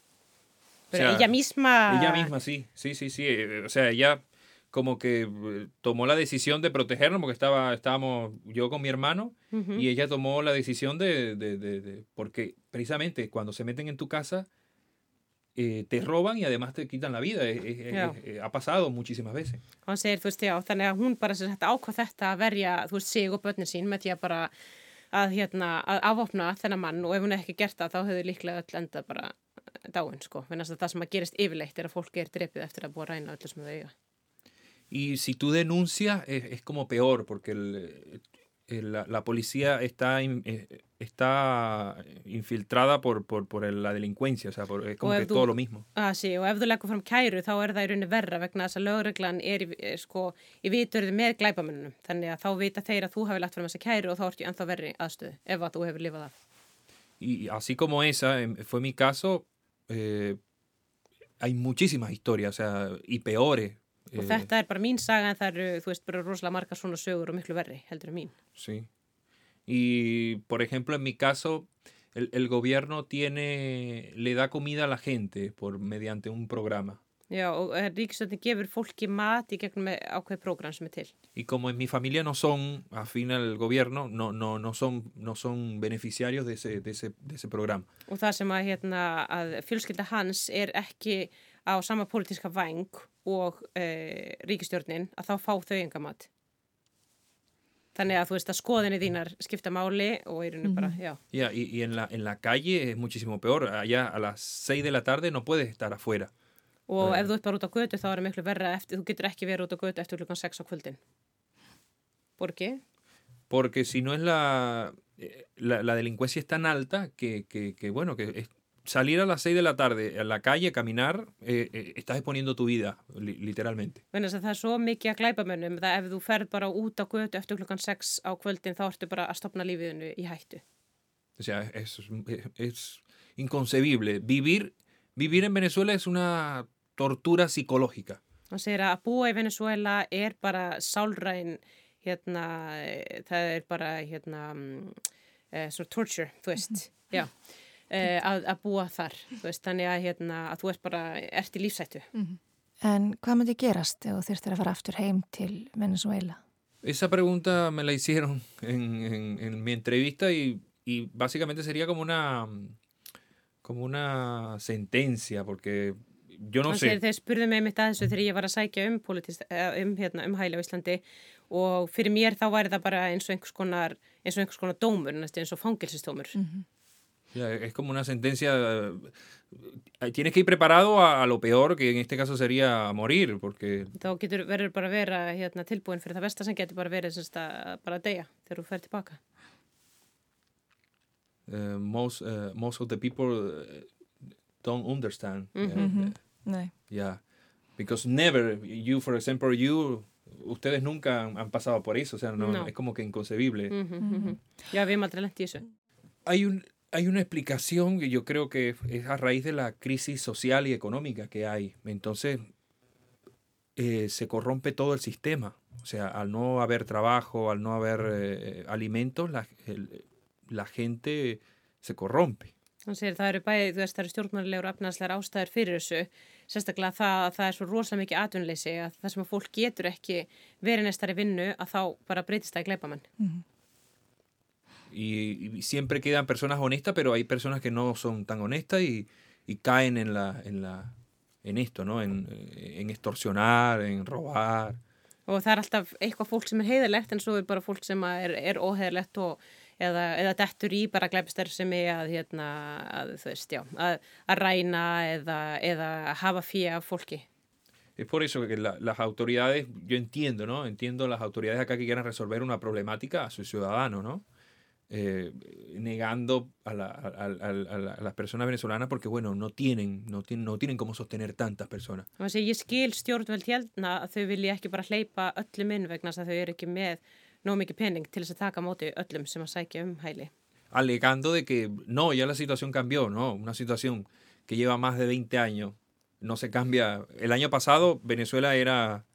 Pero sea, ella misma... Ella misma, sí, sí, sí, sí. eh, O sea, ella como que eh, tomó la decisión de protegernos porque estaba, estábamos yo con mi hermano y ella tomó la decisión de, de- de- de- porque precisamente cuando se meten en tu casa eh, te roban y además te quitan la vida. Eh, ha pasado muchísimas veces. Hann segir, þú veist, já, þannig að hún bara ákvað þetta að verja, þú veist, sig og börnin sín með því að bara að, hérna, að afopna þennan mann og ef hún hefði ekki gert það þá hefði líklega öll endað bara dáin, sko. Þannig að það sem að gerist yfirleitt er að fólki er drepið eftir að búa að ræna öllu sem þau eiga. Y si tú denuncias es, es como peor porque el- el- la, la policía está, in- eh, está infiltrada por, por, por el- la delincuencia, o sea, por- es como que todo lo mismo. að sí, og ef þú leggur fram kæru þá er það í rauninni verra vegna þess að lögreglan er í, er, sko, í viturði með glæpamennunum þannig að þá vita þeir að þú hefur lagt fram þessa kæru og þá ertu ennþá verri aðstöðu ef að þú hefur lifað af. Y así como esa fue mi caso, eh, hay muchísimas historias, o sea, y peores. Og eh, þetta er bara mín saga en það eru, þú veist, bara rosalega margar svona sögur og miklu verri heldur en mín. sí. Y, por ejemplo, en mi caso, el, el gobierno tiene, le da comida a la gente por, mediante un programa. Já, og ríkistöndin gefur fólki mat í gegnum með ákveð prógram sem er til. Y como en mi familia no son afín al gobierno, no, no, no, son, no son beneficiarios de ese, de ese, de ese programa. Og það sem að, hérna, að fjölskylda hans er ekki á sama pólitíska væng og e, ríkistjórnin að þá fá þau enga mat. Þannig að þú veist að skoðinni þínar skipta máli og í rauninu bara, já. Ya, y, y en, la, en la calle es muchísimo peor. Allá a las 6 de la tarde no puedes estar afuera. Og Nei. ef þú ert bara út á götu þá er það miklu verra eftir, þú getur ekki verið út á götu eftir klukkan 6 á kvöldin. Borgi? Porque si no es la, la, la delincuencia es tan alta que, que, que, bueno, que salir a las 6 de la tarde a la calle, caminar, eh, eh, estás exponiendo tu vida, li- literalmente. Að það er svo mikið að glæpa mönnum að ef þú ferð bara út á götu eftir klukkan 6 á kvöldin þá ertu bara að stopna lífiðinu í hættu. O sea, es, es, es inconcebible. Vivir, vivir en Venezuela es una tortura psicológica. Hann segir að að búa í Venezuela er bara sálræn, hérna, eh, það er bara, hérna, mm, eh, svona torture, þú veist, já, eh, að, að búa þar, þú veist, þannig að, hérna, að þú ert bara, ert í lífsættu. En hvað myndi gerast ef þú þyrftir að fara aftur heim til Venezuela? Esa pregunta me la hicieron en, en- en mi entrevista y, y básicamente sería como una, como una sentencia, porque yo no sé. þeir spurðu mig mitt að þessu þegar ég var að sækja um, eh, um, hérna, um hæli á Íslandi og fyrir mér þá væri það bara eins og einhvers konar, eins og einhvers konar dómur, eins og fangilsistómur. Ya, es como una sentencia. eh, Tienes que ir preparado a, a lo peor, que en este caso sería morir, porque Þá getur verður bara að vera hérna, tilbúin fyrir það besta sem getur bara verið semst, að bara deyja þegar þú fer tilbaka. Uh, most, uh, most of the people uh, don't understand. Nei. Yeah, because never, you, for example, you, ustedes nunca han, pasado por eso, o sea, no, No. es como que inconcebible. Í þessu. Hay, un, hay una explicación que yo creo que es a raíz de la crisis social y económica que hay. Entonces, eh, se corrompe todo el sistema. O sea, al no haber trabajo, al no haber eh, alimentos, la, el- la gente se corrompe. Þannig að það eru bæði, þú veist, það eru stjórnmælilegur og efnaðslegar ástæður fyrir þessu, sérstaklega það að það er svo rosalega mikið atvinnleysi að það sem að fólk getur ekki verið næstari vinnu að þá bara breytist það í gleipamenn. Mm -hmm. Y, y, siempre quedan personas honestas, pero hay personas que no son tan honestas y, y caen en, la, en, la, en esto, ¿no? En, en extorsionar, en robar. Og það er alltaf eitthvað fólk sem er heiðilegt en svo er bara fólk sem er, er óheiðilegt og eða, eða dettur í bara glæpistarfsemi að, hérna, að, veist, já, að, að ræna eða, eða hafa fyrir af fólki. Es por eso que la, las autoridades, yo entiendo, ¿no? Entiendo las autoridades acá que quieran resolver una problemática a su ciudadano, ¿no? Eh, negando a, la, a, a, a, las personas venezolanas porque, bueno, no tienen, no tienen, no tienen cómo sostener tantas personas. Ég skil stjórnveld hérna að þau vilja ekki bara hleypa öllum inn vegna þess að þau eru ekki með no mikið pening til þess að taka móti öllum sem að sækja um hæli. Alegando de que no, ya la situación cambió, no, una situación que lleva más de 20 años, no se cambia. El año pasado Venezuela era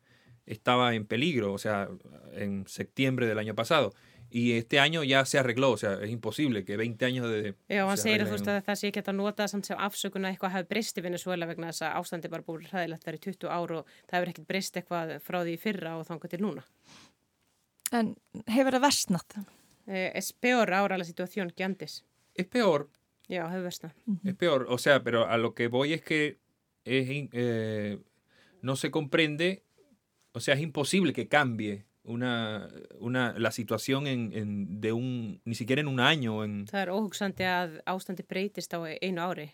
estaba en peligro, o sea, en septiembre del año pasado. Y este año ya se arregló, o sea, es imposible que 20 años de... Já, hann segir að þú veist að það sé ekki að nota samt sem afsökun að eitthvað hafi breyst í Venezuela vegna þess að ástandi bara búið ræðilegt verið 20 ár og það hefur ekkert breyst eitthvað frá því fyrra og þangar til núna. En hefur það versnat? Eh, es peor ahora la situación que antes. Es peor. Já, hefur versnat. Uh -huh. Es peor, o sea, pero a lo que voy es que es, eh, no se comprende, o sea, es imposible que cambie una, una, la situación en, en, de un, ni siquiera en un año. En... Það er óhugsandi að ástandi breytist á einu ári.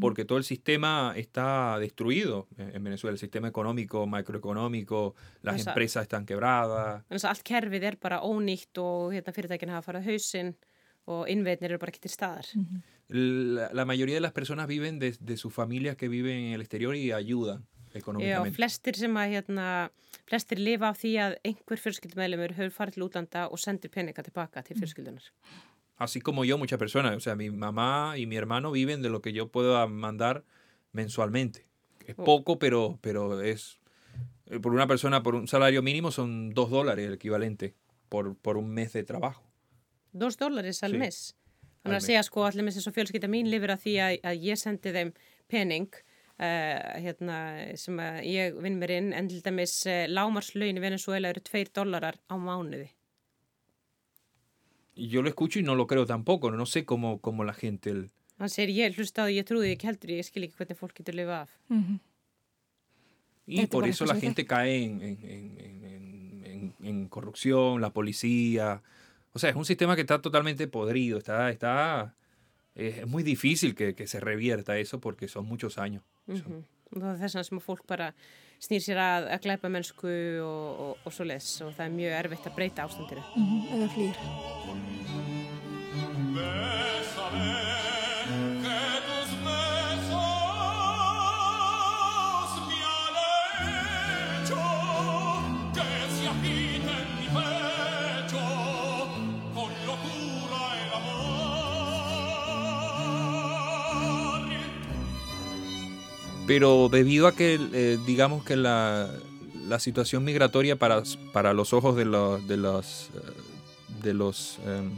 Porque todo el sistema está destruido en Venezuela, el sistema económico, macroeconómico, las Þessa, empresas están quebradas. Þannig að allt kerfið er bara ónýtt og hérna, fyrirtækinn hafa farað hausinn og innveitnir eru bara ekki til staðar. La, la mayoría de las personas viven de, de sus familias que viven en el exterior y ayudan económicamente. Já, flestir sem að, hérna, flestir lifa af því að einhver fjölskyldumæðlumur hefur farið til útlanda og sendir peninga tilbaka til fjölskyldunar. Mm así como yo, muchas personas. O sea, mi mamá y mi hermano viven de lo que yo puedo mandar mensualmente. Es oh. poco, pero, pero es... Eh, por una persona, por un salario mínimo, son dos dólares el equivalente por, por un mes de trabajo. Dos dólares al sí. mes? Að segja sko allir með þess að fjölskytta mín lifir að því að, að ég sendi þeim pening uh, hérna, sem ég vinn mér inn en til dæmis uh, lámarslaun í Venezuela eru tveir dólarar á mánuði. Yo lo escucho y no lo creo tampoco, no sé cómo, cómo la gente... El... Hann segir ég hlustaði ég trúði ekki heldur ég skil ekki hvernig fólk getur lifað af. Mm -hmm. Y por eso la gente cae en, en, en, en, en corrupción, la policía. O sea, es un sistema que está totalmente podrido, está, está, es muy difícil que, que se revierta eso porque son muchos años. Mm -hmm. Og það er þess vegna sem fólk bara snýr sér að, að glæpa mennsku og, og, og svo les og það er mjög erfitt að breyta ástandinu. Mm -hmm. Eða flýr. Pero debido a que, eh, digamos que la, la, situación migratoria para, para los ojos de, los, de, eh, de, los, em,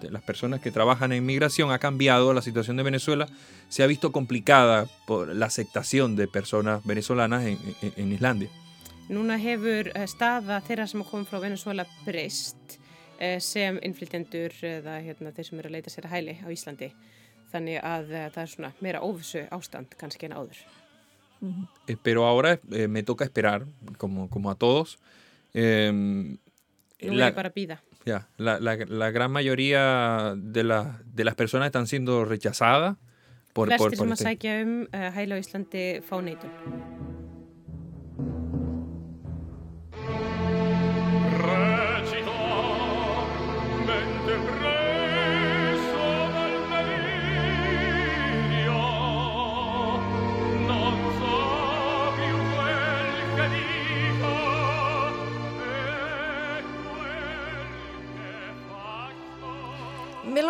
de las personas que trabajan en migración ha cambiado, la situación de Venezuela se ha visto complicada por la aceptación de personas venezolanas en, en, en Islandia. Núna hefur eh, staða þeirra sem komið frá Venezuela breyst sem innflytjendur eða hérna, þeir sem eru að leita sér að hæli á Íslandi. Þannig að eh, það er svona meira óvissu ástand kannski en áður. Mm -hmm. Pero ahora eh, me toca esperar, como, como a todos. Eh, Nú la, er bara að býða. Ya, la, la, la gran mayoría de, la, de las personas están siendo rechazadas por, Flestir por, por sem este... að sækja um uh, hæla á Íslandi fá neitun.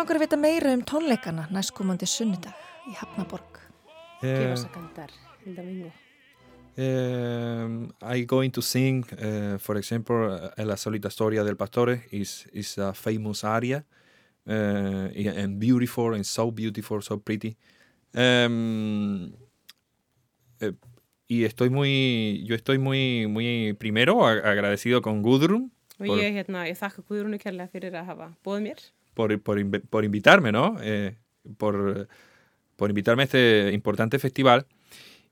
Langar að vita meira um tónleikana næstkomandi sunnudag í Hafnaborg. ¿Qué vas a cantar el domingo? Um, I'm going to sing, uh, for example, uh, La Solita Storia del Pastore is, is a famous aria uh, and beautiful and so beautiful, so pretty. Um, eh, y estoy muy, yo estoy muy, muy primero agradecido con Gudrun. Og ég, hérna, ég þakka Gudrunu kærlega fyrir að hafa bóðið mér. Por, por, por invitarme, ¿no? Eh, por, por invitarme a este importante festival.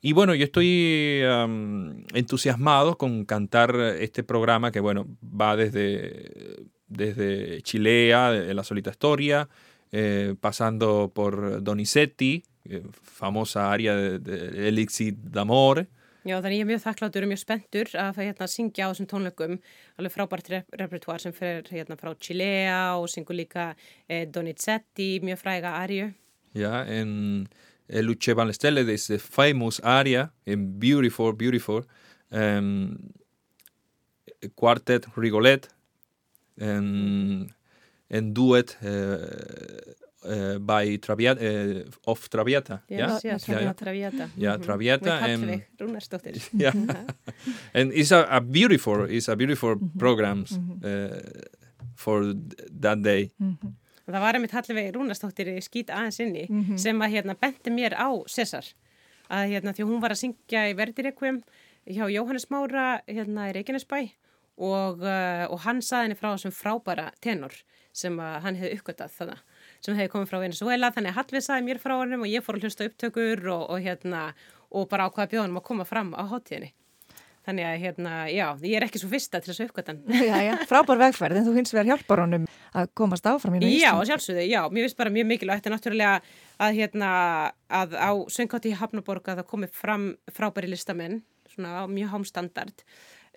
Y bueno, yo estoy um, entusiasmado con cantar este programa que, bueno, va desde, desde Chilea, de la solita historia, eh, pasando por Donizetti, eh, famosa área de, de Elixir d'Amore. Já, þannig ég er mjög þakkláttur og mjög spenntur að hérna syngja á þessum tónleikum alveg frábært rep repertoár sem fer hérna frá Chilea og syngur líka eh, Donizetti, mjög fræga ariu. Já, en Luce Van Stelle is a famous area and beautiful, beautiful um, quartet Rigolet and, and duet uh, uh, by Traviata, uh, of Traviata. Yes, yeah? yes, yeah, yeah. Traviata. Yeah, mm -hmm. Traviata. and, Rúnarsdóttir. yeah. and it's a, a, beautiful, it's a beautiful mm -hmm. programs mm -hmm. for that day. Og það var einmitt Hallvegi Rúnastóttir skýt aðeins inni sem að hérna bendi mér á César að hérna því hún var að syngja í Verdirequiem hjá Jóhannes Mára hérna í Reykjanesbæ og, uh, og hann saði henni frá þessum frábæra tenor sem að hann hefði uppgötað þannig sem hefði komið frá Venezuela þannig að Hallvegi saði mér frá hennum og ég fór að hlusta upptökur og, og hérna og bara ákvaða bjóðanum að koma fram á hátíðinni Þannig að hérna, já, ég er ekki svo fyrsta til þessu uppgötan. Já, já, frábár vegferð, en þú hins vegar hjálpar honum að komast áfram í Ísland. Já, sjálfsögðu, já, mér finnst bara mjög mikilvægt en náttúrulega að hérna, að á Söngkátti í Hafnaborg að það komi fram frábæri listamenn, svona mjög hámstandard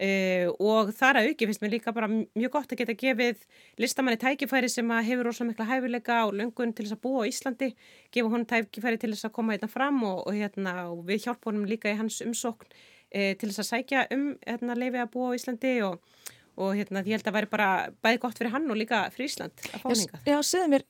uh, og þar að auki finnst mér líka bara mjög gott að geta gefið listamanni tækifæri sem að hefur ósað mikla hæfileika og löngun til þess að búa á Íslandi, gefa honum tækifæri til þess að koma hérna fram og, og, hérna, og við hjálpum honum líka í hans umsókn e, til þess að sækja um hérna, leifi að búa á Íslandi og, og hérna, ég held að það væri bara bæði gott fyrir hann og líka fyrir Ísland að fá hengað. Já, segðu mér,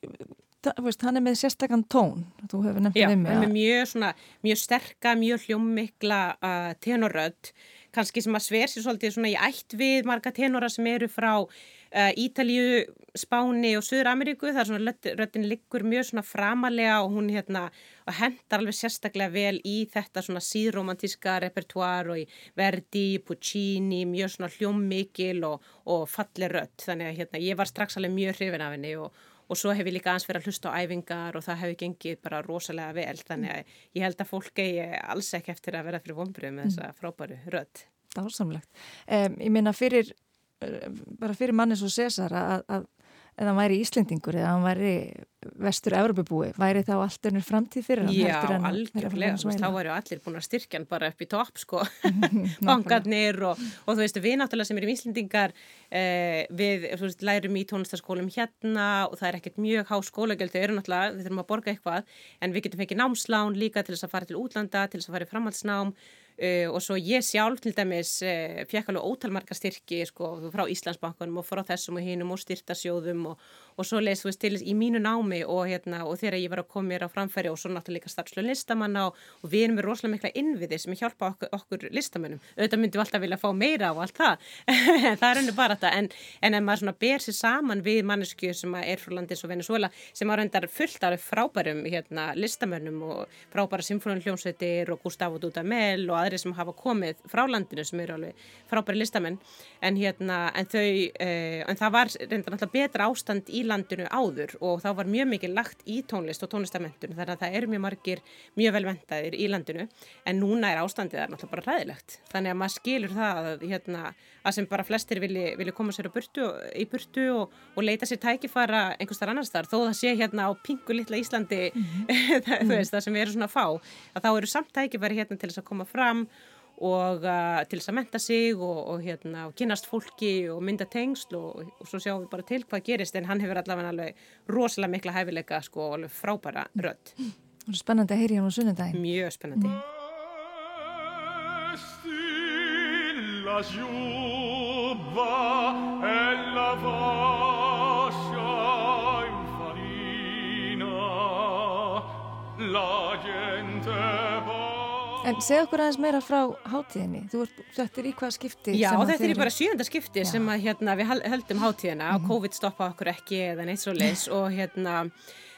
hann er með sérstakann tón, þú hefur nefnt það um mig. Já, hann er mjög, svona, mjög sterka, mjög hljómmikla uh, tenorödd, kannski sem að sver sér svolítið svona í ætt við marga tenora sem eru frá uh, Ítalíu, Spáni og Suður Ameríku, það er svona röddin liggur mjög svona framalega og hún hérna og hendar alveg sérstaklega vel í þetta svona síðromantíska repertoár og í Verdi, Puccini, mjög svona hljómmikil og, og falli rött. Þannig að hérna, ég var strax alveg mjög hrifin af henni og, og svo hef ég líka aðeins verið að hlusta á æfingar og það hefur gengið bara rosalega vel. Þannig að ég held að fólk eigi alls ekki eftir að vera fyrir vonbröð með þessa frábæru rött. Dásamlegt. Um, ég minna fyrir, bara fyrir manni svo César að, að eða hann væri Íslendingur eða hann væri vestur Európabúi, væri þá allt önnur framtíð fyrir hann? Já, algjörlega, þá væri allir búin að styrkja hann bara upp í topp sko, bankarnir og, og þú veist, við náttúrulega sem erum Íslendingar eh, við veist, lærum í tónlistaskólum hérna og það er ekkert mjög há skólagjöld, þau eru náttúrulega, við þurfum að borga eitthvað en við getum fengið námslán líka til þess að fara til útlanda, til þess að fara í framhaldsnám Uh, og svo ég sjálf til dæmis uh, fekk alveg ótalmarka styrki sko, frá Íslandsbankunum og frá þessum og hinnum og styrtasjóðum og, og svo leist þú veist til í mínu námi og, hérna, og þegar ég var að koma mér á framfæri og svo náttúrulega starfslun listamanna og, og við erum með rosalega mikla innviði sem hjálpa okkur, okkur listamannum auðvitað myndum við alltaf vilja fá meira og allt það. Það er henni bara þetta. En, en ef maður svona ber sér saman við mannesku sem er frá landins og Venezuela sem á reyndar fullt af frábærum hérna, listamannum og frábæra aðri sem hafa komið frá landinu sem eru alveg frábæri listamenn. En, hérna, en, þau, eh, en það var reyndar alltaf betra ástand í landinu áður og þá var mjög mikið lagt í tónlist og tónlistamöndun þannig að það eru mjög margir mjög velventaðir í landinu. En núna er ástandið það náttúrulega bara ræðilegt þannig að maður skilur það að, hérna, að sem bara flestir vilji, vilji koma sér burtu, í burtu og, og leita sér tækifara einhvers þar annars þar þó það sé hérna á pingu litla Íslandi mm -hmm. það, veist, það sem erum svona fá að þá eru samt tækifari hérna til þess að koma fram og uh, til þess að menta sig og, og, hérna, og kynast fólki og mynda tengsl og, og svo sjáum við bara til hvað gerist en hann hefur allavega alveg rosalega mikla hæfileika sko og alveg frábæra rödd. Spennandi að heyri hann á sunnundagin. Mjög spennandi. En segð okkur aðeins meira frá hátíðinni. Þú ert settir í hvað skipti? Já, þetta er bara sjönda skipti Já. sem að, hérna, við höldum hátíðina og mm -hmm. COVID stoppa okkur ekki eða neitt svo leis og hérna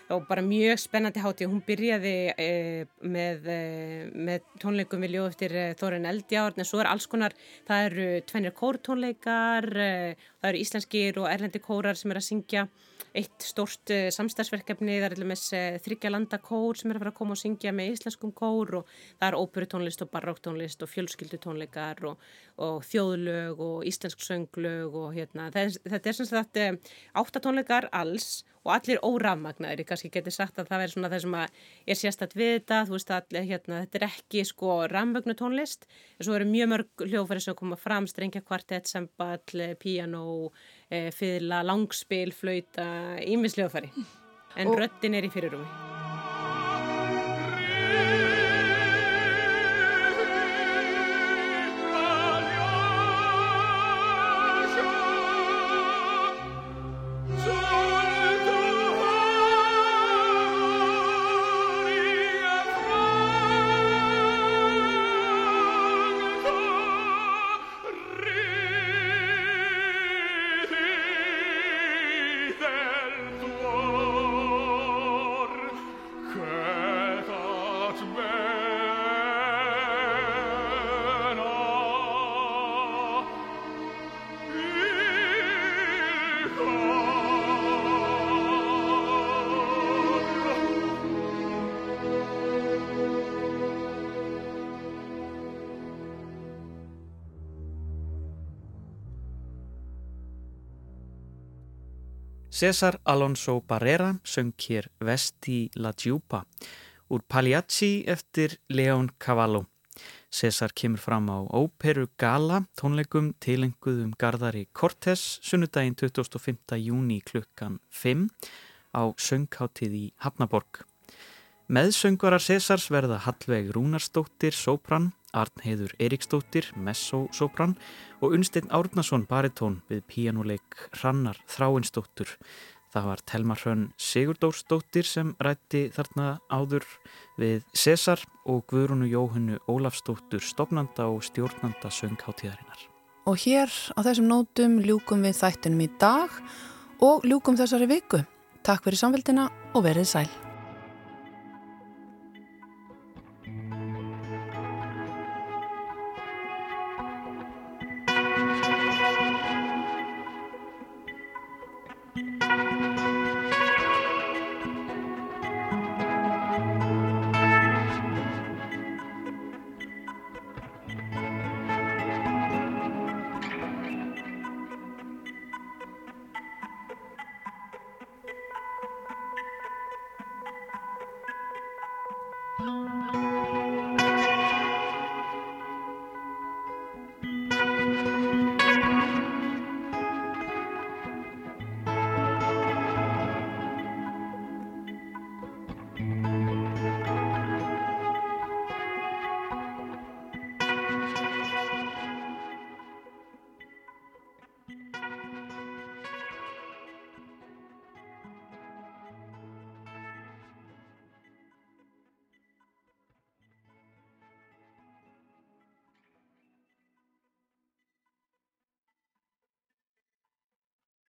og bara mjög spennandi hátíð. Hún byrjaði eh, með, eh, með tónleikum við ljóð eftir eh, Þórin Eldjárn en svo er alls konar, það eru tvennir kórtónleikar, eh, það eru íslenskir og erlendi kórar sem er að syngja eitt stórst uh, samstagsverkefni, það er alveg með uh, þryggja landa kór sem er að fara að koma og syngja með íslenskum kór og það er óperutónlist og baróktónlist og fjölskyldutónleikar og, og þjóðlög og íslensk sönglög og hérna, er, þetta er sem sagt uh, áttatónleikar alls og allir órafmagnaðir, ég kannski geti sagt að það er svona það sem er sérstætt við þetta, þú veist að hérna, þetta er ekki sko rafmögnu tónlist, en svo eru mjög mörg hljófæri sem koma fram, strengja kvartett, semball, piano, e, fyrla, langspil, flauta, ímisljófæri, en röttin er í fyrirrumi. César Alonso Barrera söng hér Vesti la Giupa úr Pagliacci eftir León Cavallo. César kemur fram á Óperu Gala tónleikum tilenguðum Garðari Cortés sunnudaginn 25. júni klukkan 5 á söngháttið í Hafnaborg. Meðsöngvarar Césars verða Hallveg Rúnarsdóttir Sopran, Arnheður Eriksdóttir Messosopran og Unstein Árnason baritón við píjánuleik Hrannar Þráinsdóttur. Það var Telma Hrönn Sigurdórsdóttir sem rætti þarna áður við César og Guðrunu Jóhannu Ólafsdóttur stopnanda og stjórnanda sönghátíðarinnar. Og hér á þessum nótum ljúkum við þættinum í dag og ljúkum þessari viku. Takk fyrir samveldina og verið sæl.